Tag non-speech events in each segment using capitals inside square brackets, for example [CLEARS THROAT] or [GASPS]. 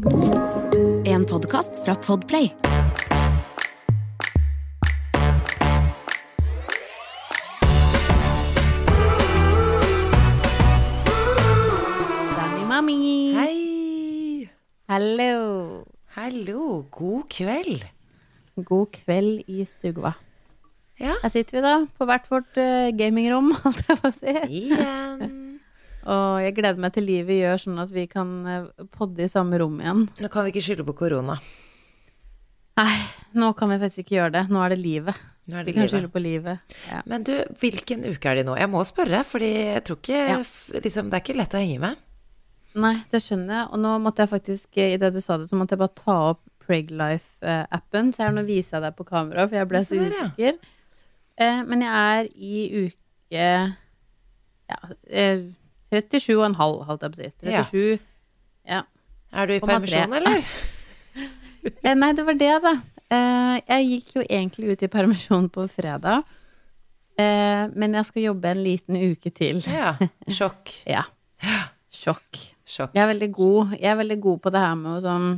En podkast fra Podplay. Sammy Mami. Hei! Hallo. Hallo, god kveld. God kveld i stugva. Ja. Her sitter vi da, på hvert vårt eh, gamingrom, [LAUGHS] holdt jeg på å si. Igjen. Og jeg gleder meg til livet gjør sånn at vi kan eh, podde i samme rom igjen. Nå kan vi ikke skylde på korona. Nei, nå kan vi faktisk ikke gjøre det. Nå er det livet. Er Vi det kan livet. skylde på livet. Ja. Men du, hvilken uke er det nå? Jeg må spørre, fordi jeg tror ikke Ja. liksom, Det er ikke lett å henge med. Nei, det skjønner jeg. Og nå måtte jeg faktisk, eh, i det du sa det, så måtte jeg bare ta opp Preglife-appen. Så her nå viser jeg deg på kamera, for jeg ble så usikker. Eh, men jeg er i uke ja, eh, 37,5, holdt jeg på å si. 37 ja. Er du i permisjon, eller? [LAUGHS] Eh, nei, det var det, da. Eh, jeg gikk jo egentlig ut i permisjon på fredag. Eh, men jeg skal jobbe en liten uke til. Ja. Sjokk. [LAUGHS] Ja. Sjokk. Sjokk. Jeg er veldig god, jeg er veldig god på det her med å sånn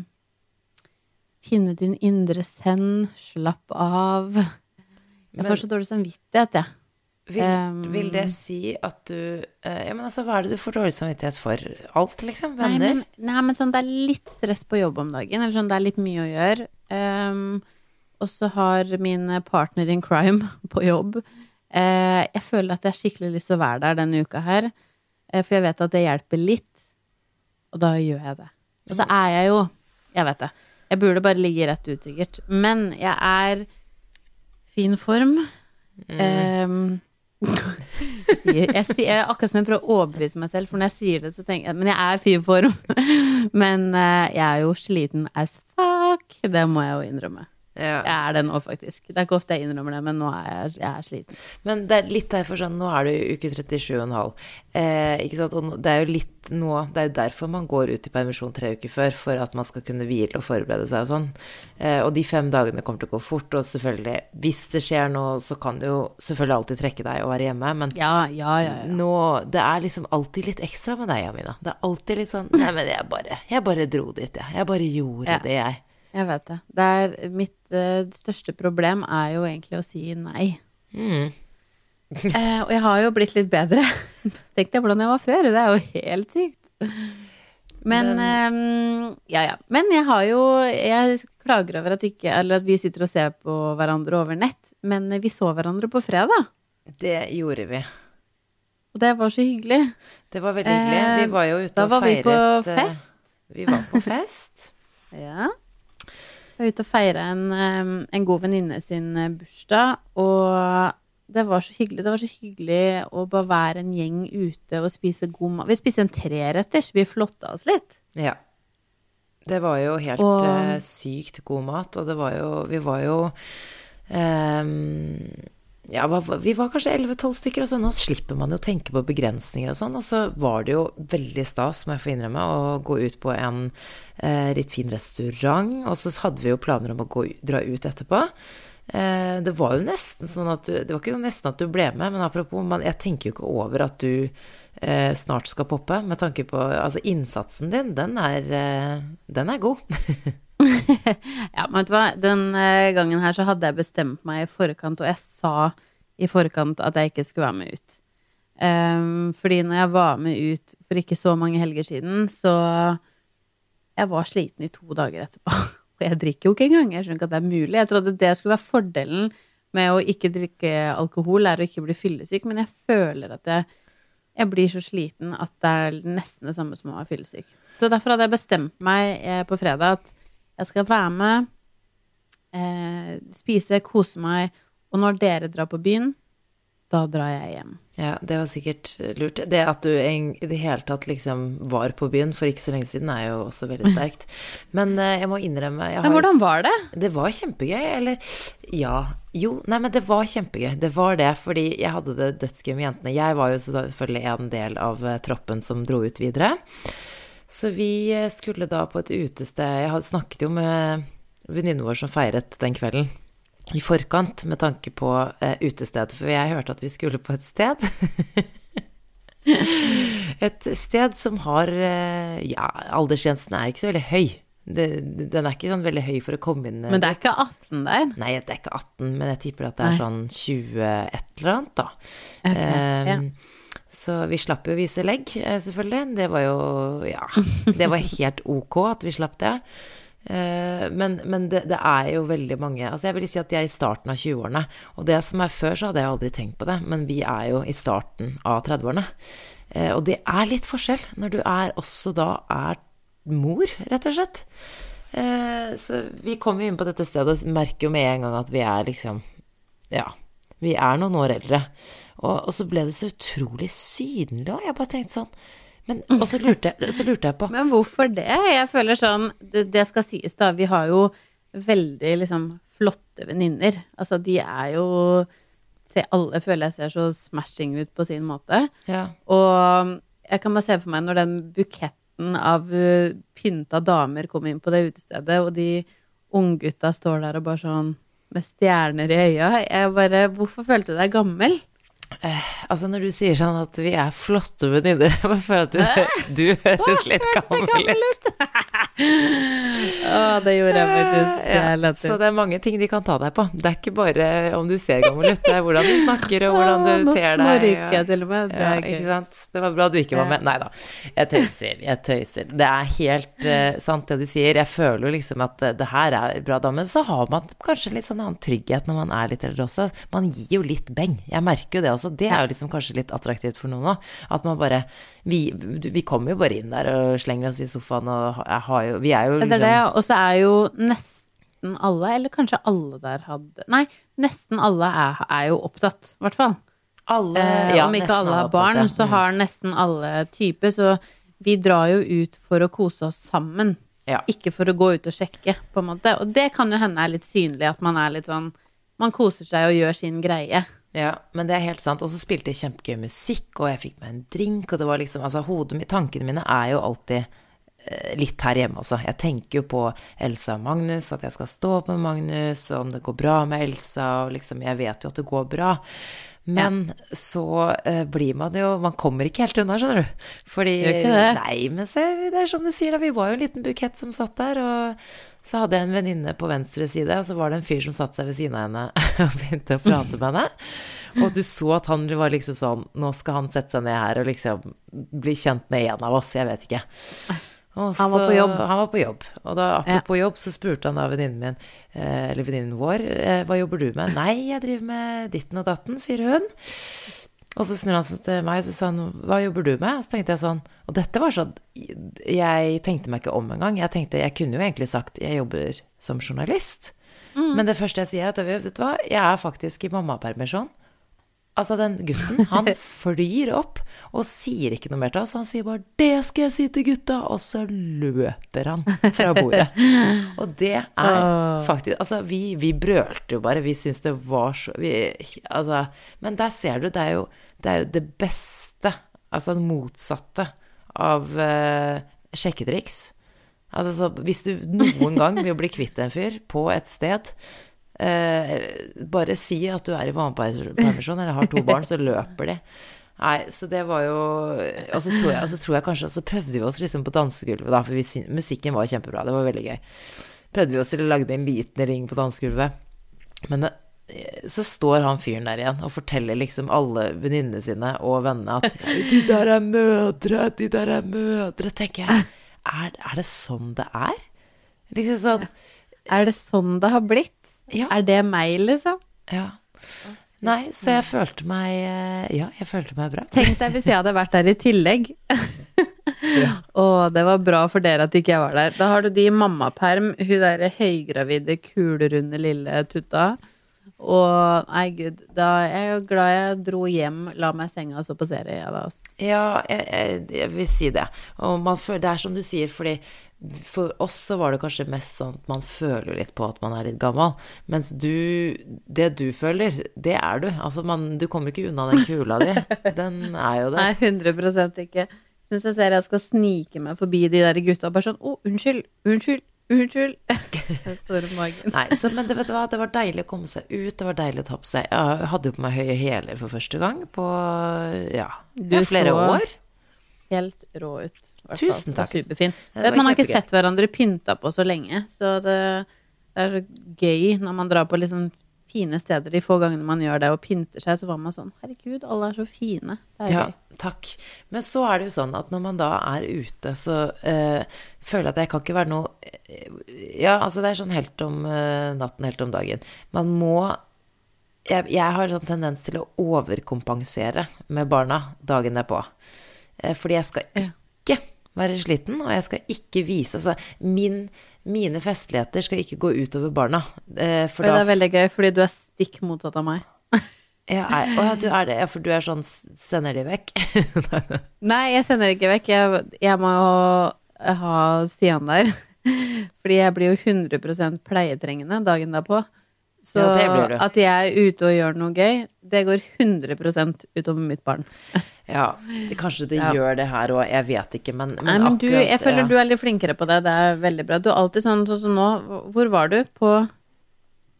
Finne din indre send, slapp av. Jeg får så dårlig samvittighet, jeg. Vil, vil det si at du eh, Ja, men altså, hva er det du får dårlig samvittighet for? Alt, liksom? Nei, men, nei, men sånn, det er litt stress på jobb om dagen. Eller sånn, det er litt mye å gjøre. Um, og så har min partner in crime [LAUGHS] på jobb uh, Jeg føler at jeg har skikkelig lyst til å være der denne uka her. Uh, for jeg vet at det hjelper litt. Og da gjør jeg det. Og så er jeg jo Jeg vet det. Jeg burde bare ligge rett ut, sikkert. Men jeg er fin form. Um, jeg sier, jeg sier, akkurat som jeg prøver å overbevise meg selv, for når jeg sier det, så tenker jeg Men jeg er i fin form. [LAUGHS] Men eh, jeg er jo sliten as fuck. Det må jeg jo innrømme. Ja. Jeg er det nå, faktisk. Det er ikke ofte jeg innrømmer det, men nå er jeg, jeg er sliten. Men det er litt derfor sånn Nå er du i uke 37,5. Eh, ikke sant? Og det er jo litt nå Det er jo derfor man går ut i permisjon tre uker før, for at man skal kunne hvile og forberede seg og sånn. Eh, og de fem dagene kommer til å gå fort, og selvfølgelig, hvis det skjer noe, så kan du jo selvfølgelig alltid trekke deg og være hjemme, men Ja, ja, ja. nå Det er liksom alltid litt ekstra med deg, Amina. Det er alltid litt sånn Nei, men jeg bare Jeg bare dro dit, jeg. Jeg bare gjorde det, jeg. Jeg vet det. det er, mitt uh, største problem er jo egentlig å si nei. Mm. [LAUGHS] Eh, og jeg har jo blitt litt bedre. [LAUGHS] Tenk deg hvordan jeg var før. Det er jo helt sykt. Men, eh, ja, ja. Men jeg har jo Jeg klager over at, ikke, eller at vi sitter og ser på hverandre over nett. Men vi så hverandre på fredag. Det gjorde vi. Og det var så hyggelig. Det var veldig hyggelig. Eh, Vi var jo ute Da og var vi på eh, fest. Vi var på fest. [LAUGHS] Ja. Var ute og feira en, en god venninne sin eh, bursdag, og det var så hyggelig. Det var så hyggelig å bare være en gjeng ute og spise god mat. Vi spiste en treretters, vi flotta oss litt. Ja. Det var jo helt Og- eh, sykt god mat, og det var jo Vi var jo ehm, ja, vi var kanskje 11-12 stykker, og nå slipper man jo å tenke på begrensninger og sånn. Og så var det jo veldig stas, må jeg få innrømme, å gå ut på en eh, litt fin restaurant. Og så hadde vi jo planer om å gå, dra ut etterpå. Eh, det var jo nesten sånn at du Det var ikke sånn nesten at du ble med, men apropos, man, jeg tenker jo ikke over at du eh, snart skal poppe, med tanke på Altså, innsatsen din, den er, eh, den er god. [LAUGHS] [LAUGHS] Ja, men vet du hva, den eh, gangen her så hadde jeg bestemt meg i forkant, og jeg sa i forkant at jeg ikke skulle være med ut. Um, fordi når jeg var med ut for ikke så mange helger siden, så Jeg var sliten i to dager etterpå. [LAUGHS] Og jeg drikker jo ikke engang. Jeg skjønner ikke at det er mulig. Jeg trodde det skulle være fordelen med å ikke drikke alkohol, er å ikke bli fyllesyk, men jeg føler at jeg jeg blir så sliten at det er nesten det samme som å være fyllesyk. Så derfor hadde jeg bestemt meg eh, på fredag at jeg skal være med, eh, spise, kose meg, og når dere drar på byen, da drar jeg hjem. Ja, det var sikkert lurt. Det at du i det hele tatt liksom var på byen for ikke så lenge siden, er jo også veldig [LAUGHS] sterkt. Men eh, jeg må innrømme jeg har Men hvordan var det? Det var kjempegøy, eller Ja. Jo, nei, men det var kjempegøy. Det var det, fordi jeg hadde det dødsgøy med jentene. Jeg var jo selvfølgelig en del av eh, troppen som dro ut videre. Så vi eh, skulle da på et utested Jeg hadde snakket jo med venninnen vår som feiret den kvelden i forkant med tanke på eh, utested, for jeg hørte at vi skulle på et sted. [LAUGHS] et sted som har eh, Ja, aldersgrensen er ikke så veldig høy. det, Den er ikke sånn veldig høy for å komme inn Men det er ikke 18 der? Nei, det er ikke 18, men jeg tipper at det er Nei. sånn 20 et eller annet, da. Ok, um, ja. Så vi slapp jo å vise legg, eh, selvfølgelig. Det var jo Ja. Det var helt [LAUGHS] ok at vi slapp det. Eh, Men, men det, det er jo veldig mange Altså jeg vil si at de er i starten av 20-årene. Og det som er før, så hadde jeg aldri tenkt på det, men vi er jo i starten av 30-årene. Eh, Og det er litt forskjell når du er også da er mor, rett og slett. Så vi kommer inn på dette stedet og merker jo med en gang at vi er liksom Ja, vi er noen år eldre. Og, og så ble det så utrolig synlig, og jeg bare tenkte sånn men, [LAUGHS] Og så lurte, jeg- så lurte jeg på Men hvorfor det? Jeg føler sånn Det, det skal sies, da. Vi har jo veldig liksom flotte venninner. Altså, de er jo se, Alle føler jeg ser så smashing ut på sin måte. Ja. Og jeg kan bare se for meg når den buketten av uh, pynta damer kom inn på det utestedet, og de unggutta står der og bare sånn med stjerner i øya. Jeg bare Hvorfor følte du deg gammel? Altså, når du sier sånn at vi er flotte venninner [LAUGHS] Jeg føler at du, [LAUGHS] du høres litt gammel ut. [LAUGHS] Å, det gjorde jeg faktisk. Ja, så det er mange ting de kan ta deg på. Det er ikke bare om du ser gammel ut, det er hvordan du snakker og hvordan du Nå ter deg. snorker jeg til og med. Det Ja, er ikke sant. Det var bra du ikke var med. Nei da. Jeg tøyser, jeg tøyser. Det er helt uh, sant det du sier. Jeg føler jo liksom at eh, det her er bra dame. Så har man kanskje litt sånn annen trygghet når man er litt eldre også. Man gir jo litt beng. Jeg merker jo det også. Det er jo liksom kanskje litt attraktivt for noen òg. At man bare vi, vi kommer jo bare inn der og slenger oss i sofaen og har jo Vi er jo Det liksom er det, og så er jo nesten alle, eller kanskje alle der hadde Nei, nesten alle er, er jo opptatt, i hvert fall. alle Eh, ja, om ikke alle har opptatt, barn, ja. så Mm. har nesten alle type. Så vi drar jo ut for å kose oss sammen, Ja. ikke for å gå ut og sjekke, på en måte. Og det kan jo hende er litt synlig, at man er litt sånn Man koser seg og gjør sin greie. Ja, men det er helt sant. Og så spilte jeg kjempegøy musikk, og jeg fikk meg en drink, og det var liksom Altså, hodet Tankene mine er jo alltid eh, litt her hjemme også. Jeg tenker jo på Elsa og Magnus, at jeg skal stå opp med Magnus, og om det går bra med Elsa, og liksom Jeg vet jo at det går bra. Men så uh, blir man jo Man kommer ikke helt unna, skjønner du. Fordi? Nei, men se, det er som du sier, da. Vi var jo en liten bukett som satt der, og så hadde jeg en venninne på venstre side, og så var det en fyr som satte seg ved siden av henne [LAUGHS] og begynte å prate med henne. Og du så at han var liksom sånn Nå skal han sette seg ned her og liksom bli kjent med en av oss, jeg vet ikke. Og Han var på jobb. Han var på jobb. Og da, apropos jobb, så spurte han da venninnen min, eh, eller venninnen vår, eh, hva jobber du med? Nei, jeg driver med ditten og datten, sier hun. Og så snur han seg til meg og så sa han, hva jobber du med? Og så tenkte jeg sånn Og dette var sånn Jeg tenkte meg ikke om engang. Jeg tenkte, jeg kunne jo egentlig sagt jeg jobber som journalist. Men det første jeg sier, er at vet du hva, jeg er faktisk i mammapermisjon. Altså, den gutten, [LAUGHS] han flyr opp og sier ikke noe mer til oss. Han sier bare 'det skal jeg si til gutta', og så løper han fra bordet. [LAUGHS] Og det er faktisk Altså, vi, vi brølte jo bare. Vi syntes det var så vi, Altså, men der ser du, det er jo det, er jo det beste, altså det motsatte av uh, sjekketriks. Altså, så hvis du noen gang vil bli kvitt en fyr på et sted Bare si at du er i mammapermisjon eller har to [LAUGHS] barn, så løper de. Nei, så det var jo Og så tror jeg, tror jeg kanskje så prøvde vi oss liksom på dansegulvet, da, for vi musikken var kjempebra. Det var veldig gøy. Prøvde vi oss til å lage en liten ring på dansegulvet. Men det, så står han fyren der igjen og forteller liksom alle venninnene sine og vennene at [LAUGHS] De der er mødre, de der er mødre, tenker jeg. Er, er det sånn det er? Liksom sånn Er det sånn det har blitt? Ja. Er det meg, liksom? Ja. Nei, så jeg følte meg eh, Ja, jeg følte meg bra. Tenk deg hvis jeg hadde vært der i tillegg. [LAUGHS] Å, det var bra for dere at ikke jeg var der. Da har du de i mammaperm, hun derre høygravide, kulerunde lille tutta. Og nei, gud, da jeg er jo glad jeg dro hjem, la meg i senga og så på serie, jeg da, altså. Ja, jeg, jeg, jeg vil si det. Og man føler, det er som du sier, fordi for oss så var det kanskje mest sånn at man føler litt på at man er litt gammel. Mens du Det du føler, det er du. Altså, man, du kommer ikke unna den kula di. Den er jo Nei, 100% ikke. Syns jeg ser jeg skal snike meg forbi de der gutta og bare sånn Å, unnskyld, unnskyld, unnskyld. [LAUGHS] Den store magen. Nei, så, men det, vet du hva, det var deilig å komme seg ut, det var deilig å ta på seg Jeg hadde jo på meg høye hæler for første gang på ja, Du flere så- år. Helt rå ut. Tusen Det takk. Superfin. Det var Man har ikke sett hverandre pynta på så lenge, så det, det er gøy når man drar på liksom fine steder de få gangene man gjør det og pynter seg, så var man sånn Herregud, alle er så fine. Det er Ja, gøy. takk. Men så er det jo sånn at når man da er ute, så eh, føler jeg at jeg kan ikke være noe eh, Ja, altså det er sånn helt om eh, natten, helt om dagen. Man må jeg, jeg har sånn tendens til å overkompensere med barna dagen derpå. Eh, fordi jeg skal ikke være sliten, og jeg skal ikke vise Altså, min, mine festligheter skal ikke gå utover barna. eh, for det da er veldig gøy, fordi du er stikk motsatt av meg. ja, er, [LAUGHS] Å du er det. Ja, for du er sånn Sender de vekk? [LAUGHS] Nei, jeg sender ikke vekk. Jeg, jeg må jo ha Stian der. [LAUGHS] Fordi jeg blir jo 100% pleietrengende dagen derpå. Så Ja, at jeg er ute og gjør noe gøy, det går 100% utover mitt barn. Ja, det, kanskje det Ja. gjør det her òg, jeg vet ikke, men, men Nei, men du, jeg føler ja. du er litt flinkere på det. Det er veldig bra. Du er alltid sånn, sånn som nå. Hvor var du? På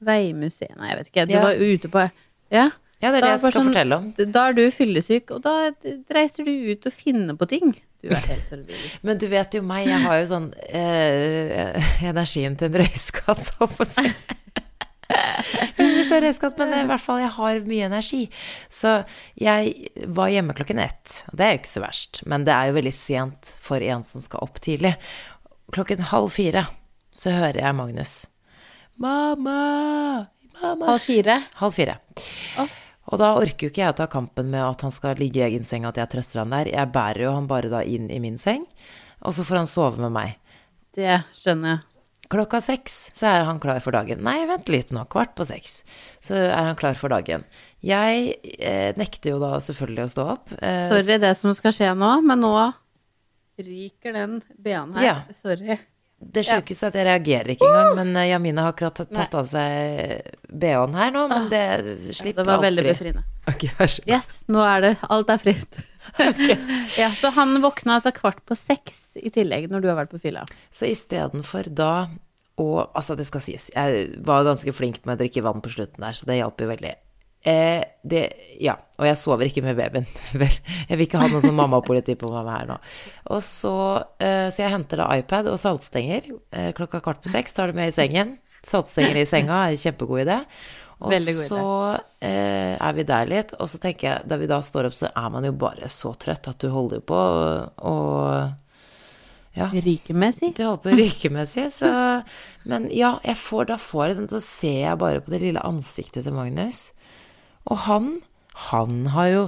Veimuseet? Nei, jeg vet ikke. Du Ja. var ute på Ja. Ja, det er det jeg skal sånn- fortelle om. Da er du fyllesyk, og da reiser du ut og finner på ting. Du er helt forvirret. [LAUGHS] Men du vet jo meg, jeg har jo sånn eh, energien til en røyskatt, så å si. [LAUGHS] Så røyskatt, men i hvert fall, jeg har mye energi. Så jeg var hjemme klokken ett, og det er jo ikke så verst. Men det er jo veldig sent for en som skal opp tidlig. Klokken halv fire så hører jeg Magnus. Mamma! Mamma! Halv fire? Halv fire. Oh. Og da orker jo ikke jeg å ta kampen med at han skal ligge i egen seng, at jeg trøster han der. Jeg bærer jo han bare da inn i min seng, og så får han sove med meg. Det skjønner jeg. Klokka seks så er han klar for dagen. Nei, vent litt nå, kvart på seks. Så er han klar for dagen. Jeg eh, nekter jo da selvfølgelig å stå opp. Eh, Sorry det som skal skje nå, men nå ryker den BH-en her. Ja. Sorry. Det sjukeste er at jeg reagerer ikke engang, men eh, Jamina har akkurat tatt- av seg BH-en her nå, men det slipper Det var alt veldig fri. befriende. Ok, vær så god. Yes, nå er det Alt er fritt. [LAUGHS] ja, så han våkna altså kvart på seks i tillegg når du har vært på fylla. Så istedenfor da å Altså, det skal sies, jeg var ganske flink med å drikke vann på slutten der, så det hjalp jo veldig. Eh, det, ja, og jeg sover ikke med babyen. [LAUGHS] Vel, jeg vil ikke ha noe sånn mammapoliti på meg her nå. Og så, eh, så jeg henter da iPad og saltstenger eh, klokka kvart på seks, tar det med i sengen. Saltstenger i senga er en kjempegod idé. Og så eh, er vi der litt, og så tenker jeg, da vi da står opp, så er man jo bare så trøtt at du holder jo på å ja, Rykemessig. Du holder på å ryke med si, så [LAUGHS] Men ja, jeg får, da får jeg sånn, så ser jeg bare på det lille ansiktet til Magnus. Og han, han har jo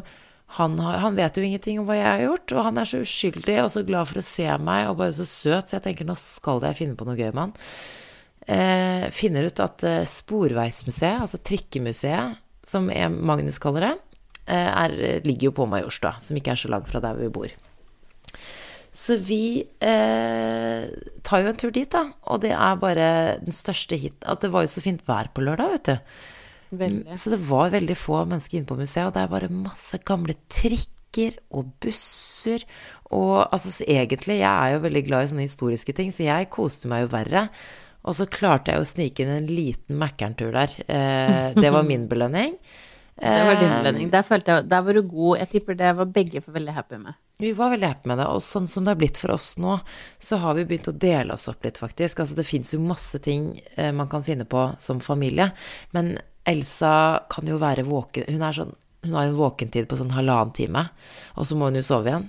han, har, han vet jo ingenting om hva jeg har gjort, og han er så uskyldig og så glad for å se meg, og bare så søt, så jeg tenker nå skal jeg finne på noe gøy med han. Eh, finner ut at eh, Sporveismuseet, altså Trikkemuseet, som Magnus kaller det, eh, er, ligger jo på Majorstua, som ikke er så langt fra der vi bor. Så vi eh, tar jo en tur dit, da. Og det er bare den største hit At det var jo så fint vær på lørdag, vet du. Veldig. Så det var veldig få mennesker inne på museet, og det er bare masse gamle trikker og busser. Og altså så egentlig, jeg er jo veldig glad i sånne historiske ting, så jeg koste meg jo verre. Og så klarte jeg å snike inn en liten Mækkern-tur der. Eh, det var min belønning. [LAUGHS] Det var din Eh, belønning. Der, følte jeg, der var du god. Jeg tipper det var begge for veldig happy med. Vi var veldig happy med det, og sånn som det har blitt for oss nå, så har vi begynt å dele oss opp litt, faktisk. Altså det fins jo masse ting eh, man kan finne på som familie, men Elsa kan jo være våken Hun, sånn, hun har en våkentid på sånn halvannen time, og så må hun jo sove igjen.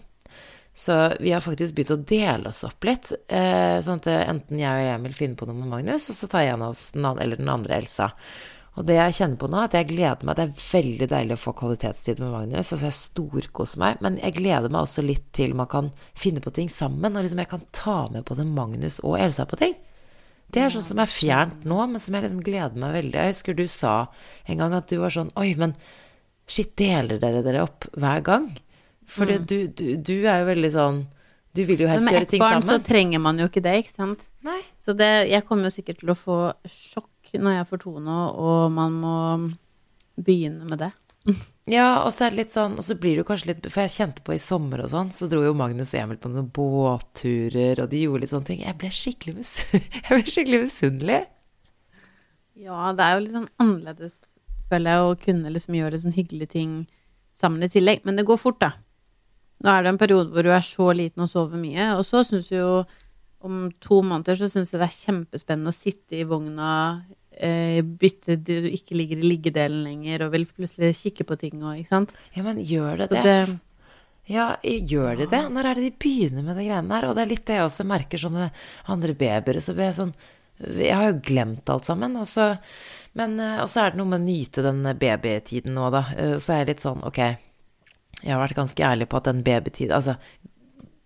Så vi har faktisk begynt å dele oss opp litt, eh, sånn at enten jeg og Emil finner på noe med Magnus, og så tar jeg en av oss den andre, eller den andre Elsa. Og det jeg kjenner på nå, er at jeg gleder meg. Det er veldig deilig å få kvalitetstid med Magnus. Altså jeg storkoser meg. Men jeg gleder meg også litt til man kan finne på ting sammen. Og liksom jeg kan ta med både Magnus og Elsa på ting. Det er sånn som er fjernt nå, men som jeg liksom gleder meg veldig. Jeg husker du sa en gang at du var sånn Oi, men shit, deler dere dere opp hver gang? For du, du, du er jo veldig sånn Du vil jo helst gjøre ting sammen. med ett barn så trenger man jo ikke det, ikke sant? Nei. Så det, jeg kommer jo sikkert til å få sjokk når jeg får to nå, og man må begynne med det. [LAUGHS] Ja, og så er det litt sånn, og så blir det jo kanskje litt For jeg kjente på i sommer og sånn, så dro jo Magnus og Emil på noen båtturer, og de gjorde litt sånne ting. Jeg ble skikkelig, mis [LAUGHS] jeg ble skikkelig misunnelig. Ja, det er jo litt sånn annerledes, føler jeg, å kunne liksom gjøre sånn hyggelige ting sammen i tillegg. Men det går fort, da. Nå er det en periode hvor du er så liten og sover mye, og så syns du jo om to måneder så syns jeg det er kjempespennende å sitte i vogna, eh, bytte du ikke ligger i liggedelen lenger, og vil plutselig kikke på ting og ikke sant. Ja, men gjør det det? det Ja, gjør de det? Når er det de begynner med de greiene der? Og det er litt det jeg også merker som med andre babyer. Så blir jeg sånn Jeg har jo glemt alt sammen. Og så, men eh, og så er det noe med å nyte den babytiden nå, da. Eh, Så er jeg litt sånn, ok Jeg har vært ganske ærlig på at den babytid Altså,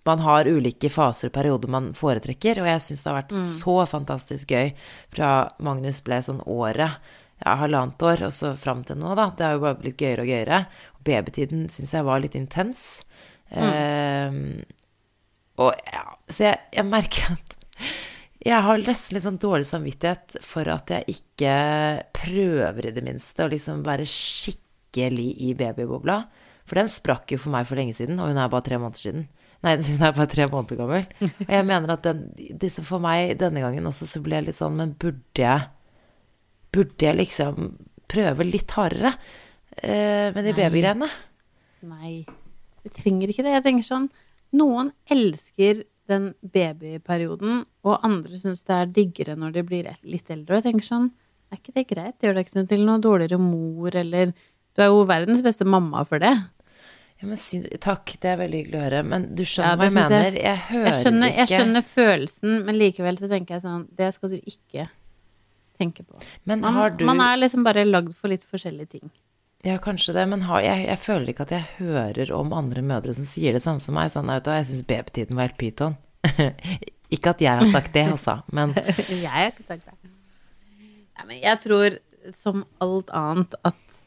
man har ulike faser og perioder man foretrekker, og jeg syns det har vært så fantastisk gøy fra Magnus ble sånn året, ja, halvannet år, og så fram til nå, da. Det har jo bare blitt gøyere og gøyere. Og babytiden syns jeg var litt intens. Eh, og ja, så jeg, jeg merker at jeg har nesten litt sånn dårlig samvittighet for at jeg ikke prøver i det minste å liksom være skikkelig i babybobla. For den sprakk jo for meg for lenge siden, og hun er bare tre måneder siden. Nei, [LAUGHS] hun er bare tre måneder gammel. Og jeg mener at den, disse for meg denne gangen også så ble jeg litt sånn Men burde jeg Burde jeg liksom prøve litt hardere uh, med de babygreiene? Nei, du trenger ikke det. Jeg tenker sånn Noen elsker den babyperioden, og andre syns det er diggere når de blir litt eldre. Og jeg tenker sånn Er ikke det greit? Gjør det ikke til noe dårligere mor, eller Du er jo verdens beste mamma for det. Ja, men synd, takk, det er veldig hyggelig å høre. Men du skjønner ja, hva jeg mener? jeg-? Jeg hører Jeg skjønner, jeg skjønner følelsen, men likevel så tenker jeg sånn Det skal du ikke tenke på. Men Man, har du man er liksom bare lagd for litt forskjellige ting. Ja, kanskje det, men har, jeg, jeg føler ikke at jeg hører om andre mødre som sier det samme som meg. Sånn, vet du, jeg syns babytiden var helt pyton. [LAUGHS] ikke at jeg har sagt det, altså, men [LAUGHS] jeg har ikke sagt det. Ja, men jeg tror, som alt annet, at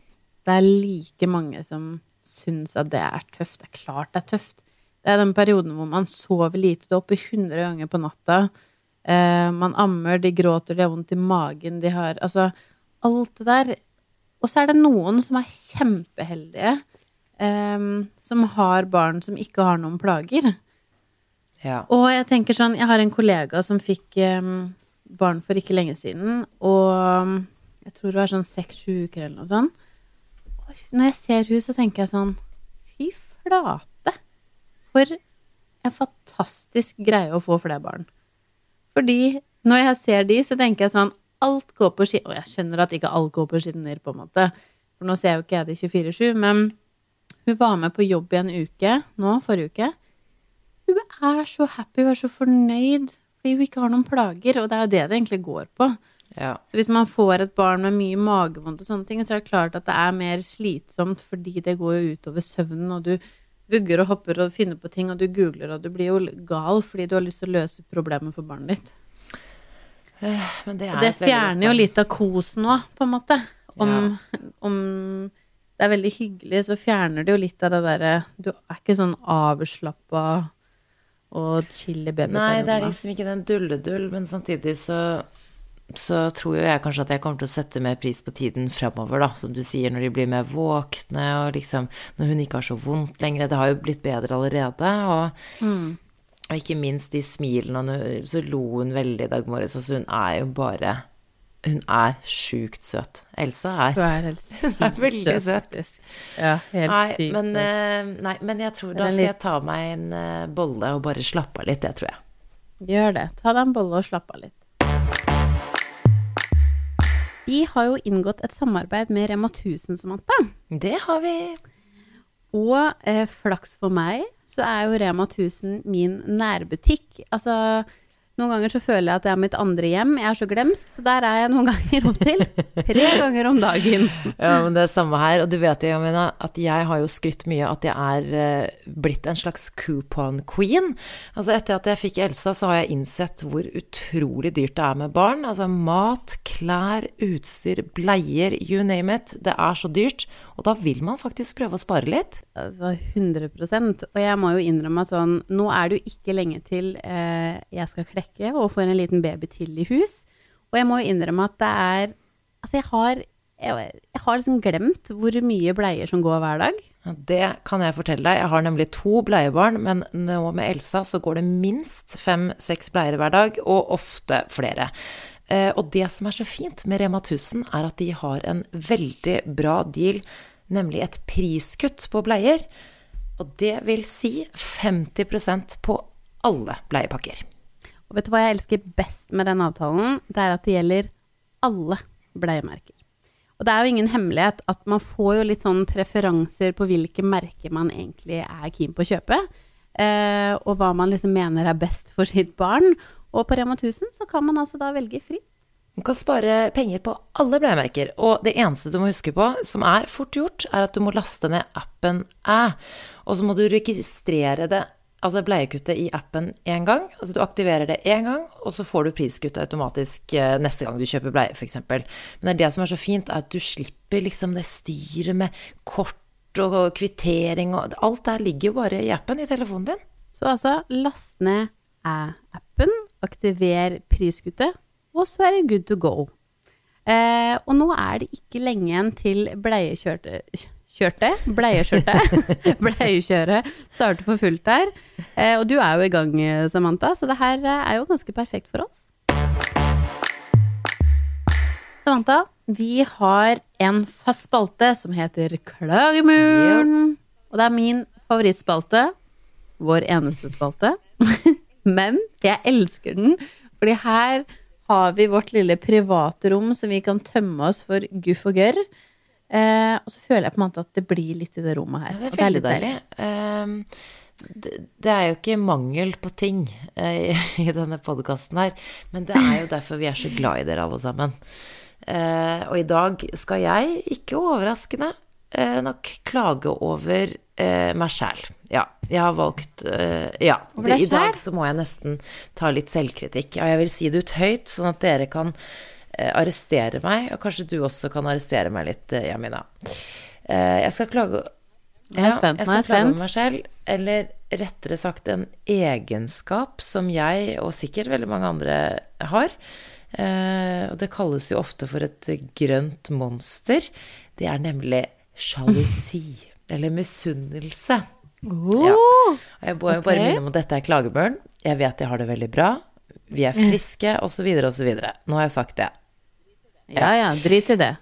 det er like mange som syns at det er tøft. Det er klart det er tøft. Det er den perioden hvor man sover lite. Du er oppe 100 ganger på natta. Eh, man ammer, de gråter, de har vondt i magen, de har Altså, alt det der. Og så er det noen som er kjempeheldige, eh, som har barn som ikke har noen plager. ja. Og jeg tenker sånn, jeg har en kollega som fikk eh, barn for ikke lenge siden, og jeg tror det var sånn seks-sju uker eller noe sånt. Når jeg ser hun, så tenker jeg sånn, fy flate, for en fantastisk greie å få flere barn. Fordi når jeg ser de, så tenker jeg sånn, alt går på skinner, og jeg skjønner at ikke alt går på skinner, på en måte, for nå ser jo ikke jeg det 24-7, men hun var med på jobb i en uke, nå, forrige uke, hun er så happy, hun er så fornøyd fordi hun ikke har noen plager, og det er jo det det egentlig går på. Ja. Så hvis man får et barn med mye magevondt og sånne ting, så er det klart at det er mer slitsomt fordi det går jo utover søvnen, og du vugger og hopper og finner på ting, og du googler, og du blir jo gal fordi du har lyst til å løse problemet for barnet ditt. Men det er Og det fjerner jo litt av kosen òg, på en måte. Om, om det er veldig hyggelig, så fjerner det jo litt av det derre Du er ikke sånn avslappa og chill i. Nei, det er liksom ikke den dulledull, men samtidig så så tror jo jeg kanskje at jeg kommer til å sette mer pris på tiden fremover, da, som du sier, når de blir mer våkne, og liksom når hun ikke har så vondt lenger. Det har jo blitt bedre allerede, og, Mm. og ikke minst de smilene, og så lo hun veldig i dag morges, altså hun er jo bare Hun er sjukt søt. Elsa er Du er helt [LAUGHS] sykt er veldig søt. Ja, helt Nei, sykt men, eh, nei, men jeg tror da skal jeg ta meg en eh, bolle og bare slappe av litt, det tror jeg. Gjør det. Ta deg en bolle og slappe av litt. Vi har jo inngått et samarbeid med Rema 1000, Samantha. Det har vi. Og eh, flaks for meg, så er jo Rema 1000 min nærbutikk. Altså, noen ganger så føler jeg at det er mitt andre hjem. Jeg er så glemsk, så der er jeg noen ganger opptil tre [LAUGHS] ganger om dagen. Ja, men det er samme her. Og du vet jo, Jamina, at jeg har jo skrytt mye at jeg er eh, blitt en slags coupon queen. Altså etter at jeg fikk Elsa, så har jeg innsett hvor utrolig dyrt det er med barn. Altså mat, klær, utstyr, bleier, you name it. Det er så dyrt. Og da vil man faktisk prøve å spare litt. Altså 100% Og jeg må jo innrømme at sånn, nå er det jo ikke lenge til eh, jeg skal klekke og får en liten baby til i hus. Og jeg må jo innrømme at det er Altså, jeg har, jeg, jeg har liksom glemt hvor mye bleier som går hver dag. Det kan jeg fortelle deg. Jeg har nemlig to bleiebarn, men nå med Elsa så går det minst fem-seks bleier hver dag, og ofte flere. Eh, Og det som er så fint med Rema 1000, er at de har en veldig bra deal, nemlig et priskutt på bleier. Og det vil si 50% på alle bleiepakker. Og vet du hva jeg elsker best med den avtalen? Det er at det gjelder alle bleiemerker. Og det er jo ingen hemmelighet at man får jo litt sånn preferanser på hvilke merker man egentlig er keen på å kjøpe, eh, og hva man liksom mener er best for sitt barn. Og på Rema 1000 så kan man altså da velge fritt. Du kan spare penger på alle bleiemerker, og det eneste du må huske på, som er fort gjort, er at du må laste ned appen Æ. Og så må du registrere det, altså bleiekuttet i appen én gang. Altså du aktiverer det én gang, og så får du priskuttet automatisk eh, neste gang du kjøper bleie, f.eks. Men det er det som er så fint, er at du slipper liksom det styret med kort og kvittering og Alt der ligger jo bare i appen i telefonen din. Så altså, last ned Æ-appen, aktiver priskuttet, og så er det good to go. Eh, og nå er det ikke lenge igjen til bleiekjørte Kjørte, bleiekjørte, [LAUGHS] bleiekjøret starter for fullt der. Eh, og du er jo i gang, Samantha, så det her eh, er jo ganske perfekt for oss. Samantha, vi har en fast spalte som heter Klagemuren. Og det er min favorittspalte. Vår eneste spalte. [LAUGHS] Men jeg elsker den, fordi her har vi vårt lille private rom som vi kan tømme oss for guff og gørr. Eh, og så føler jeg på en måte at det blir litt i det rommet her. Ja, det er veldig deilig. Um, det, det, er jo ikke mangel på ting uh, i denne podkasten her, men det er jo derfor vi er så glad i dere alle sammen. Uh, og i dag skal jeg, ikke overraskende, nok klage over meg sjæl. Ja, jeg har valgt Ja. I dag så må jeg nesten ta litt selvkritikk. Og jeg vil si det ut høyt, sånn at dere kan arrestere meg, og kanskje du også kan arrestere meg litt, Jamina. Jeg skal klage. Ja, jeg skal klage over meg selv, eller rettere sagt en egenskap som jeg, og sikkert veldig mange andre, har. Eh, og det kalles jo ofte for et grønt monster. Det er nemlig sjalusi. [LAUGHS] eller misunnelse. Oh, ja. Jeg må okay. bare minne om at dette er klagebørn. Jeg vet jeg har det veldig bra. Vi er [LAUGHS] friske, osv., osv. Nå har jeg sagt det. Ja ja, drit i det.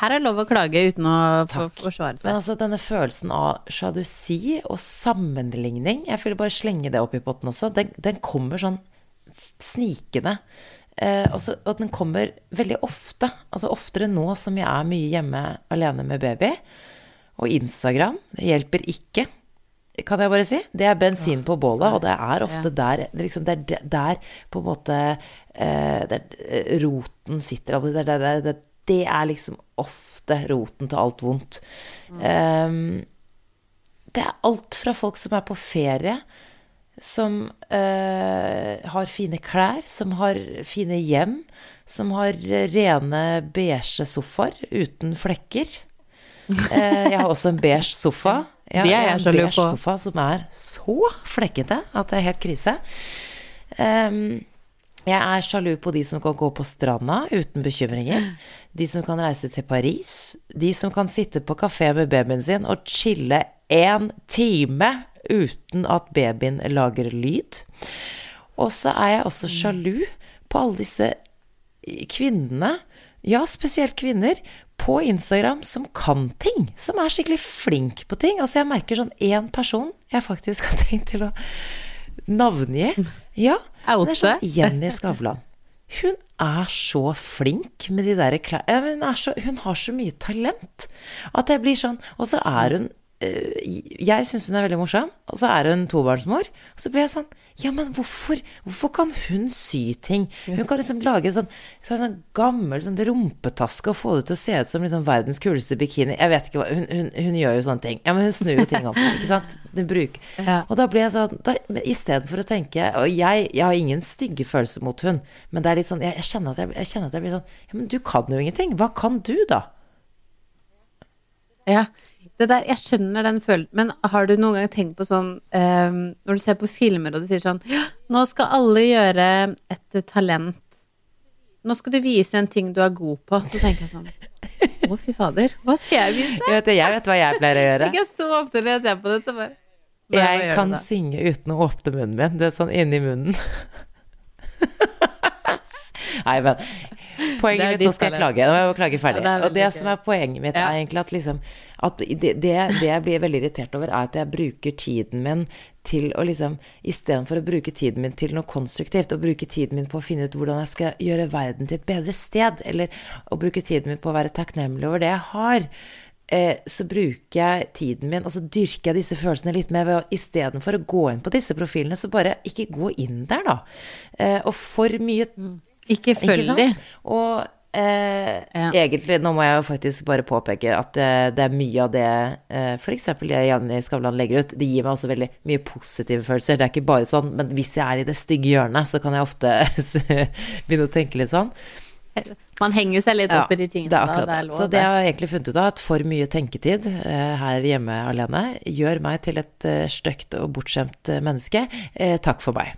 Her er lov å klage uten å forsvare seg. Men altså denne følelsen av sjalusi og sammenligning, jeg vil bare slenge det opp i potten også, den, den kommer sånn snikende. Eh, også, og den kommer veldig ofte. Altså oftere nå som jeg er mye hjemme alene med baby. Og Instagram det hjelper ikke, kan jeg bare si. Det er bensin på bålet, og det er ofte der liksom, Det er der på en måte eh, der eh, roten sitter. Det, det, det, det, er liksom ofte roten til alt vondt. Um, det er alt fra folk som er på ferie, som uh, har fine klær, som har fine hjem, som har rene beige sofaer uten flekker. Uh, [LAUGHS] jeg har også en beige sofa. Ja, det er jeg sjalu på. En sofa som er så flekkete at det er helt krise. Um, jeg er sjalu på de som kan gå på stranda uten bekymringer. De som kan reise til Paris. De som kan sitte på kafé med babyen sin og chille én time uten at babyen lager lyd. Og så er jeg også sjalu på alle disse kvinnene, ja, spesielt kvinner, på Instagram som kan ting. Som er skikkelig flink på ting. Altså, jeg merker sånn én person jeg faktisk [LAUGHS] har tenkt til å navngi. Ja, det er sånn Jenny Skavlan. Hun er så flink med de der klærne hun, hun, har så mye talent at jeg blir sånn Og så er hun øh, Jeg syns hun er veldig morsom, og så er hun tobarnsmor. Og så blir jeg sånn ja, men hvorfor, hvorfor kan hun sy ting? Hun kan liksom lage en sånn, sånn, gammel sånn rumpetaske og få det til å se ut som liksom verdens kuleste bikini. Jeg vet ikke hva hun, hun, hun, gjør jo sånne ting. Ja, men hun snur jo ting om, ikke sant. Bruk. Ja. Og da blir jeg sånn da, Istedenfor å tenke Og jeg, jeg, har ingen stygge følelser mot hun, men det er litt sånn Jeg, jeg, kjenner, at jeg, jeg kjenner at jeg blir sånn Ja, men du kan jo ingenting. Hva kan du, da? Ja. Det der, jeg skjønner den følelsen, men har du noen gang tenkt på sånn um, Når du ser på filmer og de sier sånn Nå skal alle gjøre et talent. Nå skal du vise en ting du er god på. Så tenker jeg sånn Å, fy fader. Hva skal jeg vise? Jeg vet, jeg vet hva jeg pleier å gjøre. [LAUGHS] Ikke så ofte når jeg ser på det, så bare, Jeg kan synge uten å åpne munnen min. Det er sånn inni munnen. [LAUGHS] Nei, men Poenget mitt Nå skal jeg klage. Nå må jeg klage ferdig. Ja, det og det som er poenget mitt, er egentlig at liksom at det, det, det jeg blir veldig irritert over, er at jeg bruker tiden min til å liksom Istedenfor å bruke tiden min til noe konstruktivt, og bruke tiden min på å finne ut hvordan jeg skal gjøre verden til et bedre sted, eller å bruke tiden min på å være takknemlig over det jeg har, eh, så bruker jeg tiden min, og så dyrker jeg disse følelsene litt mer ved å istedenfor å gå inn på disse profilene, så bare ikke gå inn der, da. Eh, og for mye Ikke ikke følg de. Og eh, Ja. egentlig, nå må jeg jo faktisk bare påpeke at eh, det er mye av det eh, f.eks. det Janni Skavlan legger ut, det gir meg også veldig mye positive følelser. Det er ikke bare sånn, men hvis jeg er i det stygge hjørnet, så kan jeg ofte [LAUGHS] begynne å tenke litt sånn. Man henger seg litt Ja, opp i de tingene det er da. akkurat Det er lov. Så det har jeg egentlig funnet ut av, at for mye tenketid eh, her hjemme alene gjør meg til et eh, stygt og bortskjemt eh, menneske. Eh, takk for meg.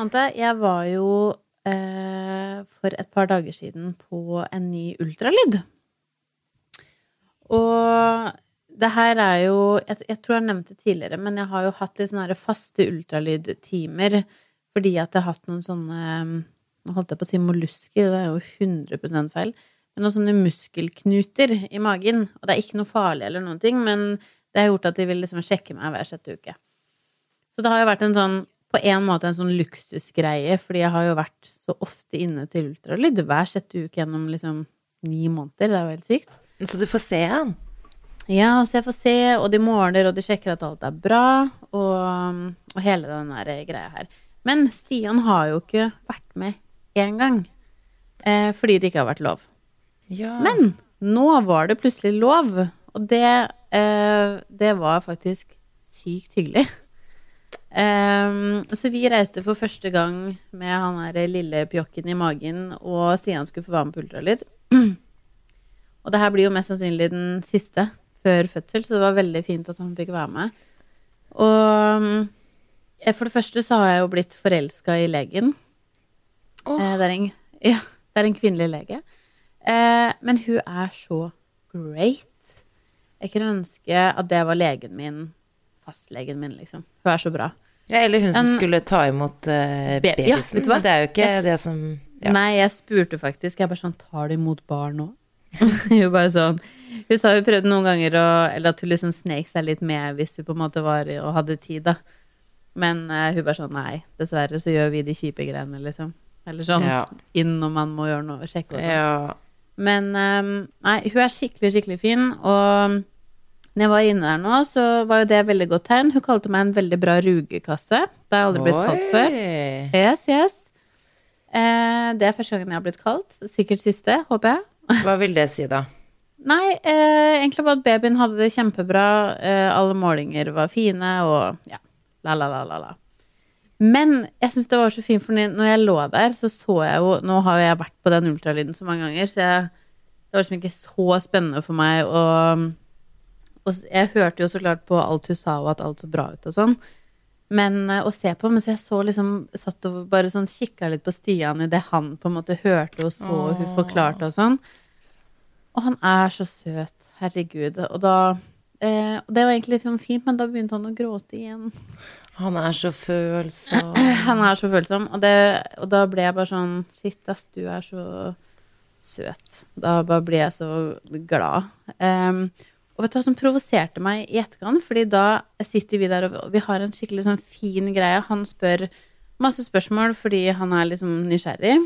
Samantha, jeg var jo eh, for et par dager siden på en ny ultralyd. Og det her er jo jeg, jeg tror jeg nevnte det tidligere, men jeg har jo hatt litt sånne faste ultralydtimer fordi at jeg har hatt noen sånne Nå holdt jeg på å si mollusker, det er jo 100% feil. Men noen sånne muskelknuter i magen. Og det er ikke noe farlig eller noen ting, men det har gjort at de vil liksom sjekke meg hver sjette uke. Så det har jo vært en sånn på en måte en sånn luksusgreie, fordi jeg har jo vært så ofte inne til ultralyd hver sjette uke gjennom liksom ni måneder. Det er jo helt sykt. Så du får se han. Ja, så jeg får se, og de måler, og de sjekker at alt er bra, og, og hele den der greia her. Men Stian har jo ikke vært med én gang, eh, fordi det ikke har vært lov. Ja. Men nå var det plutselig lov, og det, eh, det var faktisk sykt hyggelig. Ehm, så vi reiste for første gang med han der lille pjokken i magen, og Stian skulle få være med på ultralyd. [CLEARS THROAT] Og det her blir jo mest sannsynlig den siste før fødsel, så det var veldig fint at han fikk være med. Og eh, for det første så har jeg jo blitt forelska i legen. Oh. Eh, Det, er en, [LAUGHS] ja, det er en kvinnelig lege. Eh, men hun er så great. Jeg kunne ønske at det var legen min, fastlegen min, liksom. Hun er så bra. Ja, eller hun som En- skulle ta imot uh, Be- ja, vet du hva? Det er jo ikke Jeg det som ja. Nei, jeg spurte faktisk. Jeg bare sånn Tar de imot barn nå? [LAUGHS] hun bare sånn Hun sa hun prøvde noen ganger å Eller at hun liksom snek seg litt med hvis hun på en måte var og hadde tid, da. Men uh, hun bare sånn Nei, dessverre så gjør vi de kjipe greiene, liksom. Eller sånn Ja. inn når man må gjøre noe, sjekke og sånn. Ja. Men um, nei, hun er skikkelig, skikkelig fin. Og når jeg var inne der nå, så var jo det et veldig godt tegn. Hun kalte meg en veldig bra rugekasse. Det har jeg aldri blitt kalt før. Yes, yes. Eh, det er første gangen jeg har blitt kalt. Sikkert siste, håper jeg. [LAUGHS] Hva vil det si, da? Nei, eh, egentlig bare at babyen hadde det kjempebra. Eh, alle målinger var fine, og ja, la, la, la, la, la. Men jeg syns det var så fint, for når jeg lå der, så så jeg jo Nå har jo jeg vært på den ultralyden så mange ganger, så jeg, det var liksom ikke så spennende for meg å Og jeg hørte jo så klart på alt hun sa, og at alt så bra ut og sånn. Men eh, å se på, men så jeg så liksom Satt og bare sånn kikka litt på Stian i det han på en måte hørte og så, og hun forklarte og sånn. Og han er så søt. Herregud. Og da eh, og Det var egentlig litt sånn fint, men da begynte han å gråte igjen. Han er så følsom. [CLEARS THROAT] Han er så følsom. Og, det, og da ble jeg bare sånn Shit, ass, du er så søt. Da bare ble jeg så glad. Em, og vet du hva som provoserte meg i etterkant? Fordi da sitter vi der, og vi har en skikkelig sånn fin greie. Han spør masse spørsmål fordi han er liksom nysgjerrig.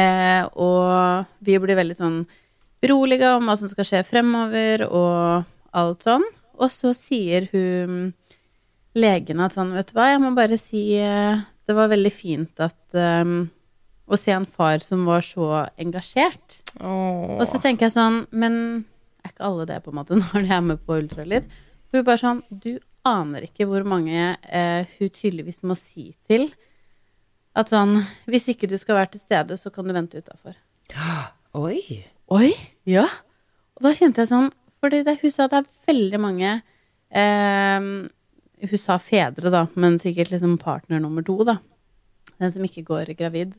Eh, og vi blir veldig sånn beroliga om hva som skal skje fremover, og alt sånn. Og så sier hun legen at sånn, vet du hva, jeg må bare si eh, Det var veldig fint at um, Å se en far som var så engasjert. Åh. Og så tenker jeg sånn, men er ikke alle det, på en måte, [LAUGHS] når de er med på ultralyd? Hun bare sånn, du aner ikke hvor mange eh, hun tydeligvis må si til at sånn Hvis ikke du skal være til stede, så kan du vente utafor. [GASPS] Oi. Oi! Ja. Og da kjente jeg sånn Fordi det, hun sa at det er veldig mange eh, Hun sa fedre, da, men sikkert liksom partner nummer to, da. Den som ikke går gravid.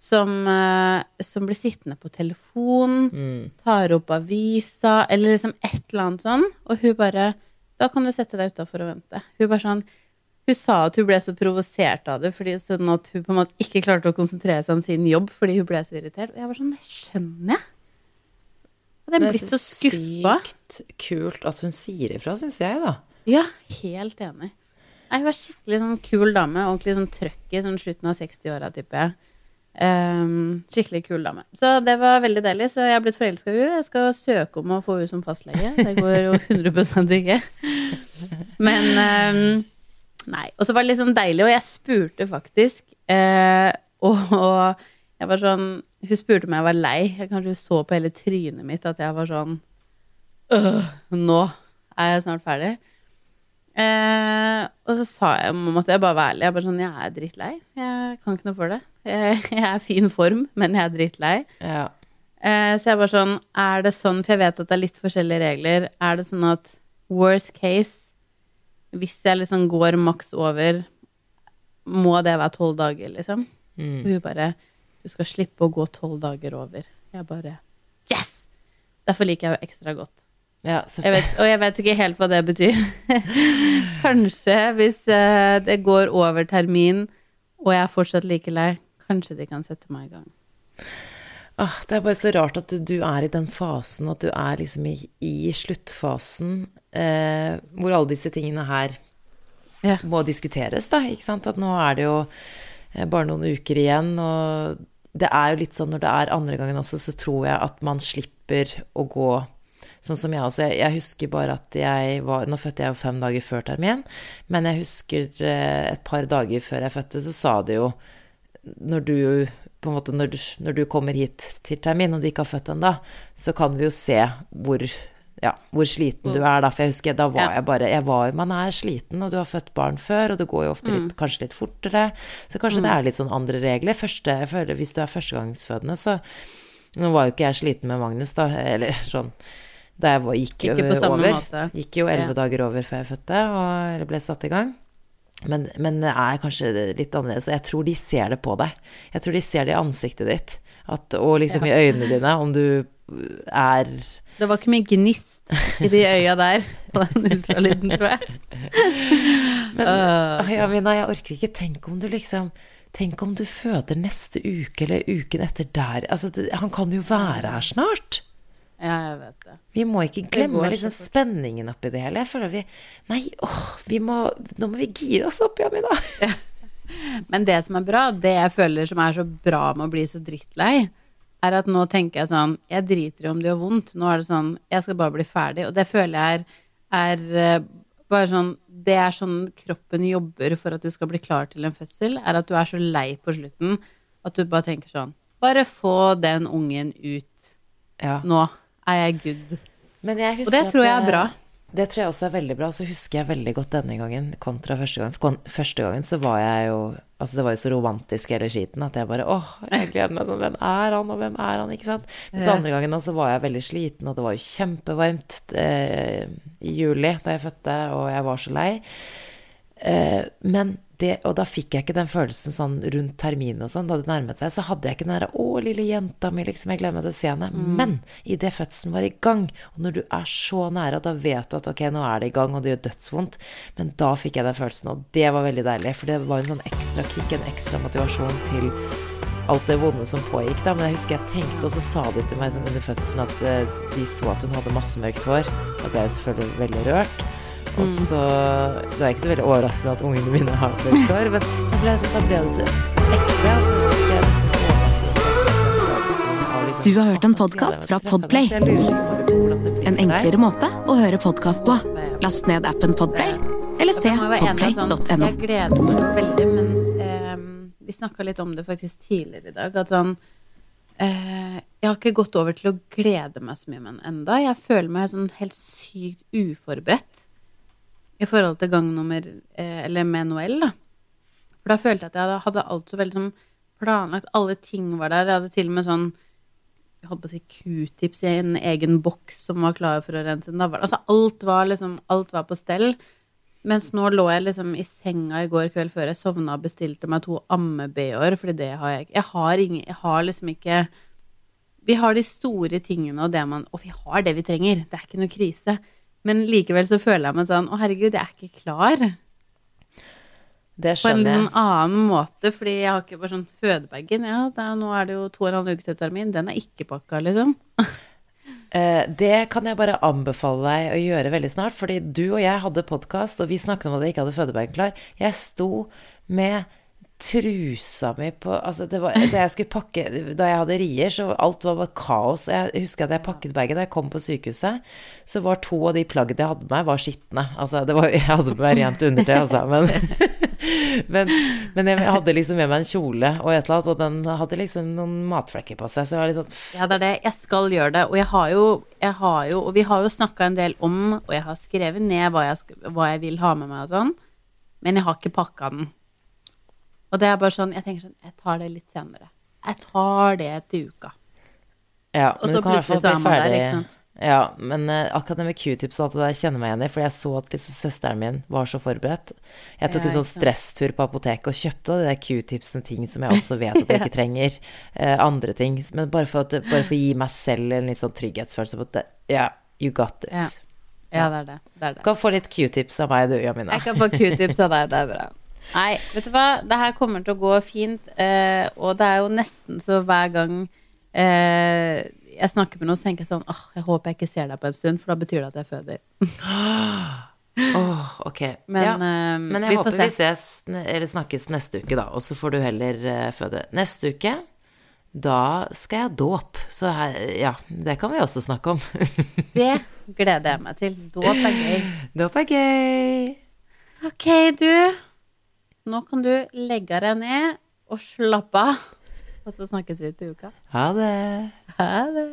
Som, eh, som blir sittende på telefon, Mm. tar opp avisa, eller liksom et eller annet sånn. Og hun bare Da kan du sette deg utafor og vente. Hun bare sånn Hun sa at hun ble så provosert av det, fordi sånn at hun på en måte ikke klarte å konsentrere seg om sin jobb fordi hun ble så irritert. Og jeg var sånn, det skjønner jeg. Hadde jeg Det er blitt så skuffa. sykt kult at hun sier ifra, syns jeg, da. Ja, helt enig. Nei, hun var skikkelig sånn kul dame. Ordentlig sånn trøkk i sånn slutten av 60-åra, tipper Ehm, skikkelig kul dame. Så det var veldig deilig. Så jeg har blitt forelska i henne. Jeg skal søke om å få henne som fastlege. Det går jo [LAUGHS] 100 ikke. Men um, Nei. Og så var det litt sånn deilig, og jeg spurte faktisk. uh, og, og jeg var sånn Hun spurte om jeg var lei. Jeg kanskje hun så på hele trynet mitt at jeg var sånn «Øh, Nå er jeg snart ferdig. Eh, og så sa jeg, måtte jeg bare være ærlig. Jeg bare sånn, jeg er drittlei. Jeg kan ikke noe for det. Jeg, [LAUGHS] jeg er i fin form, men jeg er drittlei. Ja. Eh, så jeg bare sånn, er det sånn, for jeg vet at det er litt forskjellige regler, er det sånn at worst case, hvis jeg liksom går maks over, må det være tolv dager, liksom? Og Mm. hun bare, du skal slippe å gå tolv dager over. Jeg bare, yes! Derfor liker jeg jo ekstra godt. Ja Jeg vet, og jeg vet ikke helt hva det betyr. [LAUGHS] kanskje hvis eh, det går over termin, og jeg er fortsatt like lei, kanskje de kan sette meg i gang. ah, det er bare så rart at du, du er i den fasen, at du er liksom i, i sluttfasen, eh, hvor alle disse tingene her Ja. må diskuteres, da. Ikke sant? At nå er det jo eh, bare noen uker igjen, og det er jo litt sånn når det er andre gangen også, så tror jeg at man slipper å gå Sånn som jeg også. Jeg, jeg husker bare at jeg var Nå fødte jeg jo fem dager før termin, men jeg husker eh, et par dager før jeg fødte, så sa det jo Når du måte, når du, når du kommer hit til termin og du ikke har født ennå, så kan vi jo se hvor ja, hvor sliten du er da. For jeg husker da var jeg bare jeg var, Man er sliten, og du har født barn før, og det går jo ofte litt, kanskje litt fortere. Så kanskje det er litt sånn andre regler. Første, jeg føler Hvis du er førstegangsfødende, så Nå var jo ikke jeg sliten med Magnus, da, [LAUGHS] eller sånn Var, gikk jo over. Gikk jo elleve Ja. dager over før jeg fødte, og ble satt i gang. Men, men det er kanskje litt annerledes, og jeg tror de ser det på deg. Jeg tror de ser det i ansiktet ditt, at, og liksom i øynene dine, om du er Det var ikke mye gnist i de øya der på den ultralyden, tror jeg. Åh, Ja, Mina, jeg orker ikke. Tenk om du liksom Tenk om du føder neste uke eller uken etter der. Altså, det, han kan jo være her snart. Ja, jeg vet det. Vi må ikke glemme liksom spenningen oppi det hele. Jeg føler vi Nei, åh, vi må Nå må vi gire oss opp, [LAUGHS] ja, Mina. Men det som er bra, det jeg føler som er så bra med å bli så drittlei, er at nå tenker jeg sånn Jeg driter i om det gjør vondt. Nå er det sånn Jeg skal bare bli ferdig. Og det føler jeg er, er eh, bare sånn Det er sånn kroppen jobber for at du skal bli klar til en fødsel, er at du er så lei på slutten at du bare tenker sånn Bare få den ungen ut. Ja. Nå er jeg good. Men jeg Og det tror jeg er bra. Det tror jeg også er veldig bra. Og så husker jeg veldig godt denne gangen kontra første gangen. For første gangen så var jeg jo Altså det var jo så romantisk hele skiten at jeg bare åh, jeg gleder meg sånn. Hvem er han, og hvem er han? Ikke sant. Men så andre gangen også var jeg veldig sliten, og det var jo kjempevarmt eh, i juli da jeg fødte, og jeg var så lei. Eh, men det, og da fikk jeg ikke den følelsen sånn rundt terminen og sånn, da det nærmet seg, så hadde jeg ikke den derre 'Å, lille jenta mi', liksom, jeg glemmer å se henne. Men idet fødselen var i gang, og når du er så nære, og da vet du at ok, nå er det i gang, og det gjør dødsvondt, men da fikk jeg den følelsen, og det var veldig deilig, for det var en sånn ekstra kick, en ekstra motivasjon til alt det vonde som pågikk, da. Men jeg husker jeg tenkte, og så sa de til meg sånn under fødselen at eh, de så at hun hadde masse mørkt hår. Da ble jeg selvfølgelig veldig rørt. Og så Det er ikke så veldig overraskende at ungene mine har mørkt men da ble, ble det så ekte. Du har hørt en podkast podcast fra Podplay. deg». Så jeg lurer bare på hvordan det blir En enklere måte å høre podkast på. Last ned appen Podplay, eller se i sånn, podplay.no. Jeg gleder meg veldig, men eh, vi snakka litt om det faktisk tidligere i dag. At sånn eh, Jeg har ikke gått over til å glede meg så mye med den enda. Jeg føler meg sånn helt sykt uforberedt i forhold til gangnummer eh, Eller Noel, da. For da følte jeg at jeg hadde, alt så veldig sånn planlagt. Alle ting var der. Jeg hadde til og med sånn jeg holdt på å si q-tips i en egen boks som var klar for å rense navlen. Altså alt var liksom Alt var på stell. Mens nå lå jeg liksom i senga i går kveld før jeg sovna og bestilte meg to amme-BH-er, fordi det har jeg ikke. Jeg har Jeg har liksom ikke Vi har de store tingene og det man Og vi har det vi trenger. Det er ikke noe krise. Men likevel så føler jeg meg sånn Å, herregud, jeg er ikke klar. Det skjønner jeg. på en sånn annen måte, fordi jeg har ikke bare sånn fødebagen. Ja, er, nå er det jo to og en halv uke til termin. Den er ikke pakka, liksom. [LAUGHS] Eh, det kan jeg bare anbefale deg å gjøre veldig snart, fordi du og jeg hadde podkast, og vi snakket om at jeg ikke hadde fødebagen klar. Jeg sto med trusa mi på Altså, det var Da jeg skulle pakke Da jeg hadde rier, så alt var bare kaos. Jeg husker at jeg pakket bagen. Da jeg kom på sykehuset, så var to av de plaggene jeg hadde med meg, var skitne. Altså, var [LAUGHS] Jeg hadde med meg rent undertøy, altså, men [LAUGHS] men, men jeg hadde liksom med meg en kjole og et eller annet, og den hadde liksom noen matflekker på seg, så jeg var litt sånn Ja, det er det. Jeg skal gjøre det. Og jeg har jo, jeg har jo Og vi har jo snakka en del om, og jeg har skrevet ned hva jeg, hva jeg vil ha med meg og sånn, men jeg har ikke pakka den. Og det er bare sånn Jeg tenker sånn Jeg tar det litt senere. Jeg tar det til uka. Ja, Og men så plutselig så er man der, ikke sant? Ja, men uh, det med q-tips og alt det der kjenner meg igjen i, fordi jeg så at liksom, søsteren min var så forberedt. Jeg tok Ja, en sånn stresstur på apoteket og kjøpte de der q-tipsene, ting som jeg også vet at jeg [LAUGHS] ikke trenger. Uh, andre ting. Men bare for, at, bare for å gi meg selv en litt sånn trygghetsfølelse på at det, ja, you got this. Ja, det er det. det, er Du kan få litt q-tips av meg, du, Jamina. Jeg kan få q-tips av deg, det er bra. [LAUGHS] Nei, vet du hva, det her kommer til å gå fint, eh, og det er jo nesten så hver gang eh, jeg snakker med noen, så tenker jeg sånn åh, jeg håper jeg ikke ser deg på en stund, for da betyr det at jeg føder. [GASPS] Åh, ok. Men, ja. eh, Men jeg vi får håper se. vi ses, eller snakkes neste uke, da. Og så får du heller eh, føde. Neste uke, da skal jeg ha dåp. Så her, ja, det kan vi også snakke om. [LAUGHS] Det gleder jeg meg til. Dåp er gøy. dåp er gøy. Ok, du. Nå kan du legge deg ned og slappe av. [LAUGHS] Og så snakkes vi til uka. Ha det. Ha det.